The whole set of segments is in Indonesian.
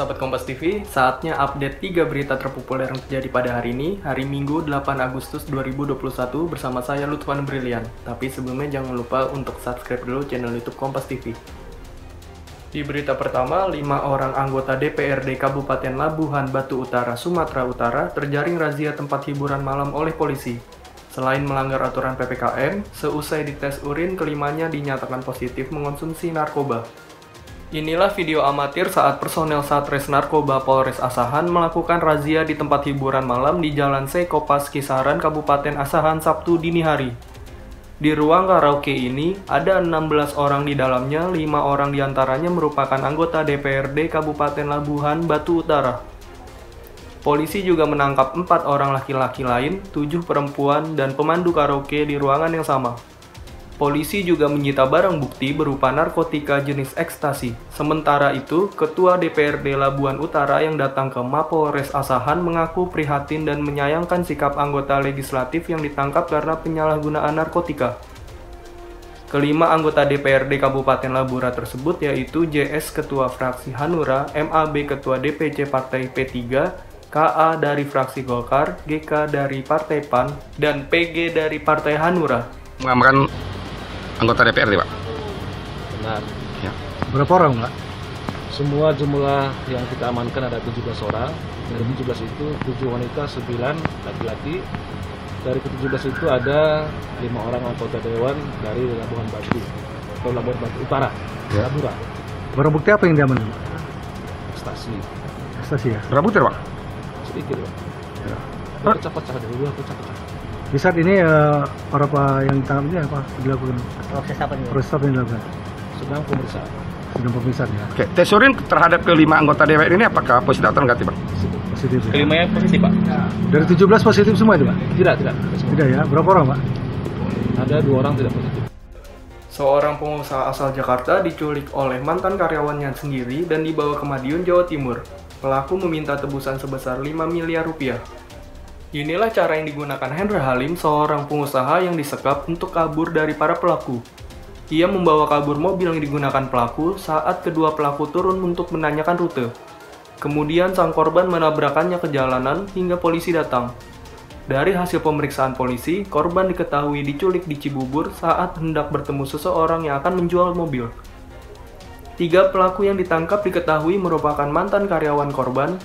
sahabat Kompas TV, saatnya update 3 berita terpopuler yang terjadi pada hari ini, hari Minggu 8 Agustus 2021 bersama saya Lutfan Brilian. Tapi sebelumnya jangan lupa untuk subscribe dulu channel YouTube Kompas TV. Di berita pertama, 5 orang anggota DPRD Kabupaten Labuhan Batu Utara, Sumatera Utara terjaring razia tempat hiburan malam oleh polisi. Selain melanggar aturan PPKM, seusai dites urin kelimanya dinyatakan positif mengonsumsi narkoba. Inilah video amatir saat personel Satres Narkoba Polres Asahan melakukan razia di tempat hiburan malam di Jalan Sekopas Kisaran Kabupaten Asahan Sabtu dini hari. Di ruang karaoke ini, ada 16 orang di dalamnya, 5 orang di antaranya merupakan anggota DPRD Kabupaten Labuhan Batu Utara. Polisi juga menangkap 4 orang laki-laki lain, 7 perempuan, dan pemandu karaoke di ruangan yang sama. Polisi juga menyita barang bukti berupa narkotika jenis ekstasi. Sementara itu, Ketua DPRD Labuan Utara yang datang ke Mapolres Asahan mengaku prihatin dan menyayangkan sikap anggota legislatif yang ditangkap karena penyalahgunaan narkotika. Kelima anggota DPRD Kabupaten Labura tersebut yaitu JS Ketua Fraksi Hanura, MAB Ketua DPC Partai P3, KA dari fraksi Golkar, GK dari Partai PAN, dan PG dari Partai Hanura. mengamankan anggota DPRD, Pak. Benar. Ya. Berapa orang, Pak? Semua jumlah yang kita amankan ada 17 orang. Dari 17 itu 7 wanita, 9 laki-laki. Dari ke-17 itu ada 5 orang anggota dewan dari Labuhan Batu atau Labuhan Batu Utara, Ya. Labura, Barang bukti apa yang diamankan? stasi. Stasi ya. Berapa butir, Pak? Sedikit, Pak. Ya. Pecah-pecah dari dua pecah-pecah. Di saat ini eh, para apa yang ditangkap ini apa dilakukan? proses apa nih? Proses apa yang dilakukan? Sedang pemeriksaan. Sedang pemeriksaan ya. Oke, tes urin terhadap kelima anggota DPR ini apakah positif atau negatif, Pak? Positif ya. Kelimanya positif, Pak? Dari 17 positif semua itu, Pak? Tidak, tidak. Tidak ya. Berapa orang, Pak? Ada dua orang tidak positif. Seorang pengusaha asal Jakarta diculik oleh mantan karyawannya sendiri dan dibawa ke Madiun, Jawa Timur. Pelaku meminta tebusan sebesar 5 miliar rupiah. Inilah cara yang digunakan Hendra Halim, seorang pengusaha yang disekap untuk kabur dari para pelaku. Ia membawa kabur mobil yang digunakan pelaku saat kedua pelaku turun untuk menanyakan rute. Kemudian sang korban menabrakannya ke jalanan hingga polisi datang. Dari hasil pemeriksaan polisi, korban diketahui diculik di Cibubur saat hendak bertemu seseorang yang akan menjual mobil. Tiga pelaku yang ditangkap diketahui merupakan mantan karyawan korban.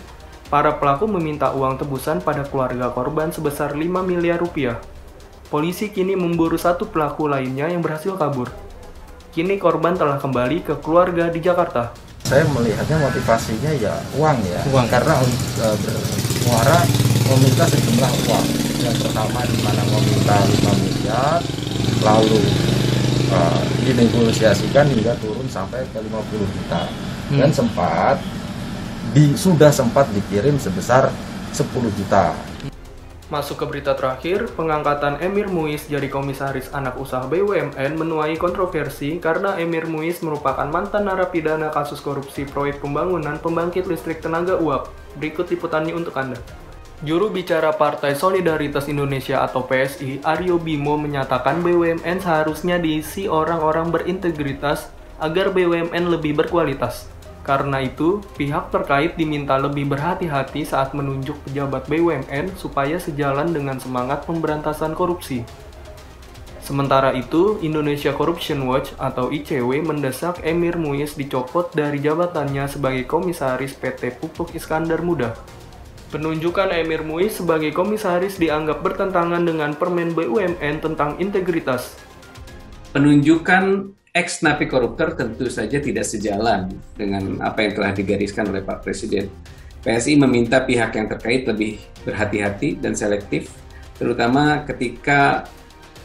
Para pelaku meminta uang tebusan pada keluarga korban sebesar 5 miliar rupiah. Polisi kini memburu satu pelaku lainnya yang berhasil kabur. Kini korban telah kembali ke keluarga di Jakarta. saya melihatnya motivasinya ya uang ya uang karena uh, bermuara meminta sejumlah uang yang pertama di mana meminta 5 miliar lalu uh, dinegosiasikan hingga turun sampai ke 50 juta dan sempat di, sudah sempat dikirim sebesar 10 juta Masuk ke berita terakhir, pengangkatan Emir Muiz jadi komisaris anak usaha BUMN menuai kontroversi karena Emir Muiz merupakan mantan narapidana kasus korupsi proyek pembangunan pembangkit listrik tenaga uap. Berikut liputannya untuk Anda. Juru bicara Partai Solidaritas Indonesia atau PSI, Aryo Bimo menyatakan BUMN seharusnya diisi orang-orang berintegritas agar BUMN lebih berkualitas. Karena itu, pihak terkait diminta lebih berhati-hati saat menunjuk pejabat BUMN supaya sejalan dengan semangat pemberantasan korupsi. Sementara itu, Indonesia Corruption Watch atau ICW mendesak Emir Muiz dicopot dari jabatannya sebagai komisaris PT Pupuk Iskandar Muda. Penunjukan Emir Muiz sebagai komisaris dianggap bertentangan dengan Permen BUMN tentang integritas. penunjukan ex napi koruptor tentu saja tidak sejalan dengan apa yang telah digariskan oleh Pak Presiden. PSI meminta pihak yang terkait lebih berhati-hati dan selektif, terutama ketika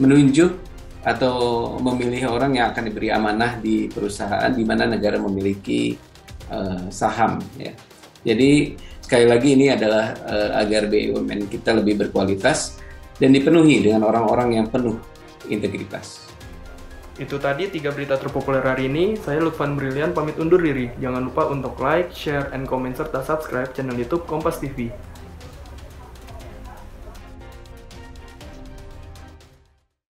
menunjuk atau memilih orang yang akan diberi amanah di perusahaan di mana negara memiliki eh, saham. Ya. Jadi sekali lagi ini adalah eh, agar BUMN kita lebih berkualitas dan dipenuhi dengan orang-orang yang penuh integritas. Itu tadi tiga berita terpopuler hari ini. Saya Lutfan Brilian pamit undur diri. Jangan lupa untuk like, share, and comment serta subscribe channel YouTube Kompas TV.